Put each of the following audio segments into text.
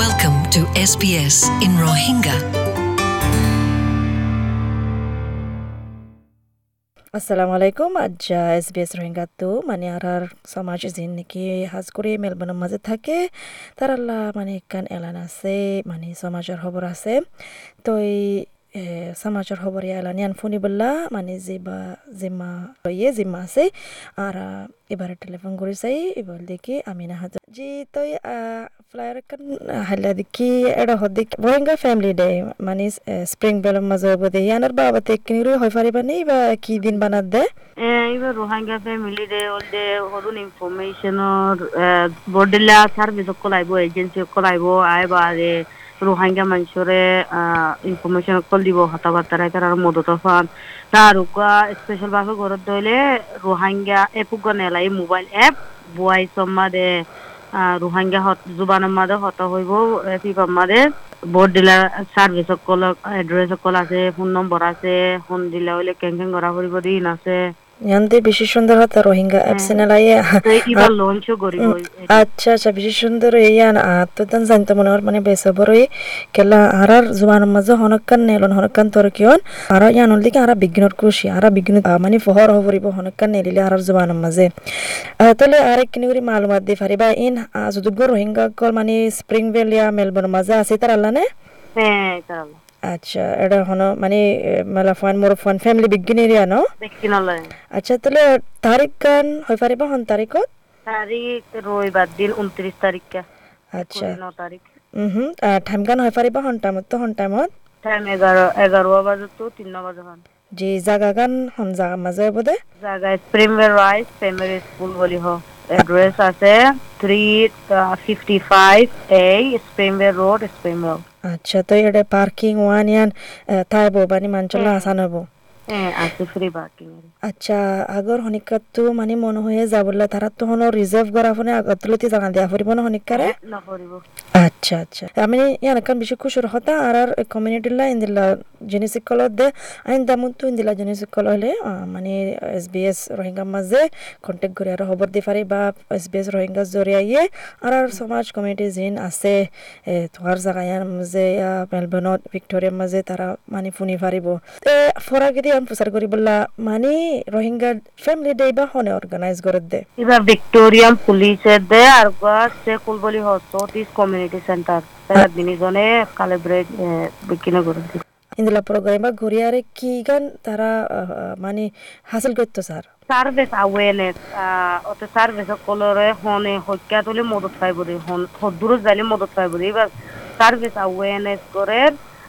Welcome to SBS in Rohingya. আসসালামু আলাইকুম আজ এস বি এস রোহিঙ্গাতো মানে আর সমাজ যিন নাকি হাজ করে মেলবোর্নের মাঝে থাকে তার আল্লাহ মানে কান এলান আছে মানে সমাজের খবর আছে তো এই এ, সমাজের খবর এলান ইয়ান ফোনি বললা মানে জিবা জিম্মা ইয়ে জিম্মা আছে আর এবারে টেলিফোন করে চাই এবার দেখি আমি না হাজার জি তো ফ্লায়ার কান হাল্লা দেখি এটা হদ্দিক রোহিঙ্গা ফ্যামিলি ডে মানে স্প্রিং বেলের মাঝে বোধে ইয়ানের বাবাতে কিনিরই হয় পারিবানি বা কি দিন বানাত দে এইবার রোহিঙ্গা ফ্যামিলিৰে অলদে সৰু ইনফৰমেশ্যনৰ বৰদিলা চাৰ্ভিচ অকল আহিব এজেঞ্চি অকল আহিব আইবাৰে রোহিঙ্গা মানুষরে ইনফরমেশন অকল দিব কথা বার্তা রাইতার আর মদত ফান তার উগা স্পেশাল ভাবে ঘরত দইলে রোহিঙ্গা এপ উগা নেলাই মোবাইল এপ বুয়াই সম্মাদে রোহিঙ্গা হত, জুবান মাদে হত হইব এপি মাদে বোর্ড ডিলার সার্ভিস অকল এড্রেস অকল আছে ফোন নম্বর আছে ফোন দিলে হইলে কেং কেং করা করিব দিন আছে। ইয়ান্তে বেশি সুন্দর হতা রোহিঙ্গা অ্যাপস নালাইয়ে এইবার লঞ্চও করিব আচ্ছা আচ্ছা বেশি সুন্দর ইয়ান আত্মদান জানতে মনে হর মানে বেসা বড়ই কেলা আরার জুবান মাঝে হনকান নেলন হনকান তোর কিয়ন আর ইয়ান হল দিকে আরা বিঘ্নত খুশি আরা বিঘ্ন মানে ফহর হবরিব হনকান নেলিলে আরার জুবান মাঝে তাহলে আরেক কিনি করে মালুমাত দি পারিবা ইন যদি রোহিঙ্গা কল মানে স্প্রিং ইয়া মেলবোর্ন মাঝে আছে তার আল্লাহ নে? হ্যাঁ তারা আচ্ছা এটা হন মানে মেলা ফান মোর ফান ফ্যামিলি বিজ্ঞান এরিয়া ন আচ্ছা তাহলে তারিখ গান হয়ে পারিবা হন তারিখত? তারিখ রবিবার দিন উনত্রিশ তারিখকে আচ্ছা। ন তারিখ। হুম টাইম গান হয়ে পারিবা হন টাইমত তো হন টাইমত? টাইম এগারো এগারো বাজে তো তিন বাজে হন। জি জাগা গান হন জাগা মাঝে বোধে জায়গা স্প্রিংওয়েল রাইস প্রাইমারি স্কুল বলি হ। এড্রেস আছে three fifty five A Springwell road Springwell আচ্ছা তো এটা পার্কিং ওয়ান ইয়ান থাইব বানি মানুষ আসান হব হ্যাঁ আছে ফ্রি পার্কিং আচ্ছা আগর হনিকাত মানে মনে হয়ে যাবলে তারা তো হন রিজার্ভ করা ফোনে আগতলতি জানা দেয়া ফুরিব না হনিকারে নকরিব আচ্ছা আচ্ছা। আমি ইয়ান কান বেশি খুশির হতা আর আর কমিউনিটি লা ইন্দিলা জিনিস কল দে আইন দামুন তো ইন্দিলা জিনিস কল হলে মানে এস বি এস রোহিঙ্গা মাঝে কন্টেক্ট করে আর খবর দি পারি বা এস বি এস রোহিঙ্গা জরিয়া ইয়ে আর আর সমাজ কমিউনিটি জিন আছে তোমার জায়গা ইয়ার মাঝে মেলবোর্নত ভিক্টোরিয়ার মাঝে তারা মানে ফুনি পারিব ফরাগিরি আন প্রচার করি বললা মানে রোহিঙ্গা ফ্যামিলি ডে বা হনে অর্গানাইজ করে দে। এবার ভিক্টোরিয়াম পুলিশের দে আর সে কুলবলি হসত কমিউনিটি সেন্টার তারা দিনিজনে কালেব্রেট বিকিনে করে দিই ইন্দিলা প্রোগ্রাম ঘুরিয়ারে কি গান তারা মানে হাসিল করতো স্যার সার্ভিস আওয়ারনেস অত সার্ভিস কলরে হনে হত্যা তুলে মদত পাইব রে হন দূর যাইলে মদত পাইব রে এবার সার্ভিস আওয়ারনেস করে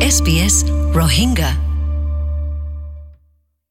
SBS Rohingya.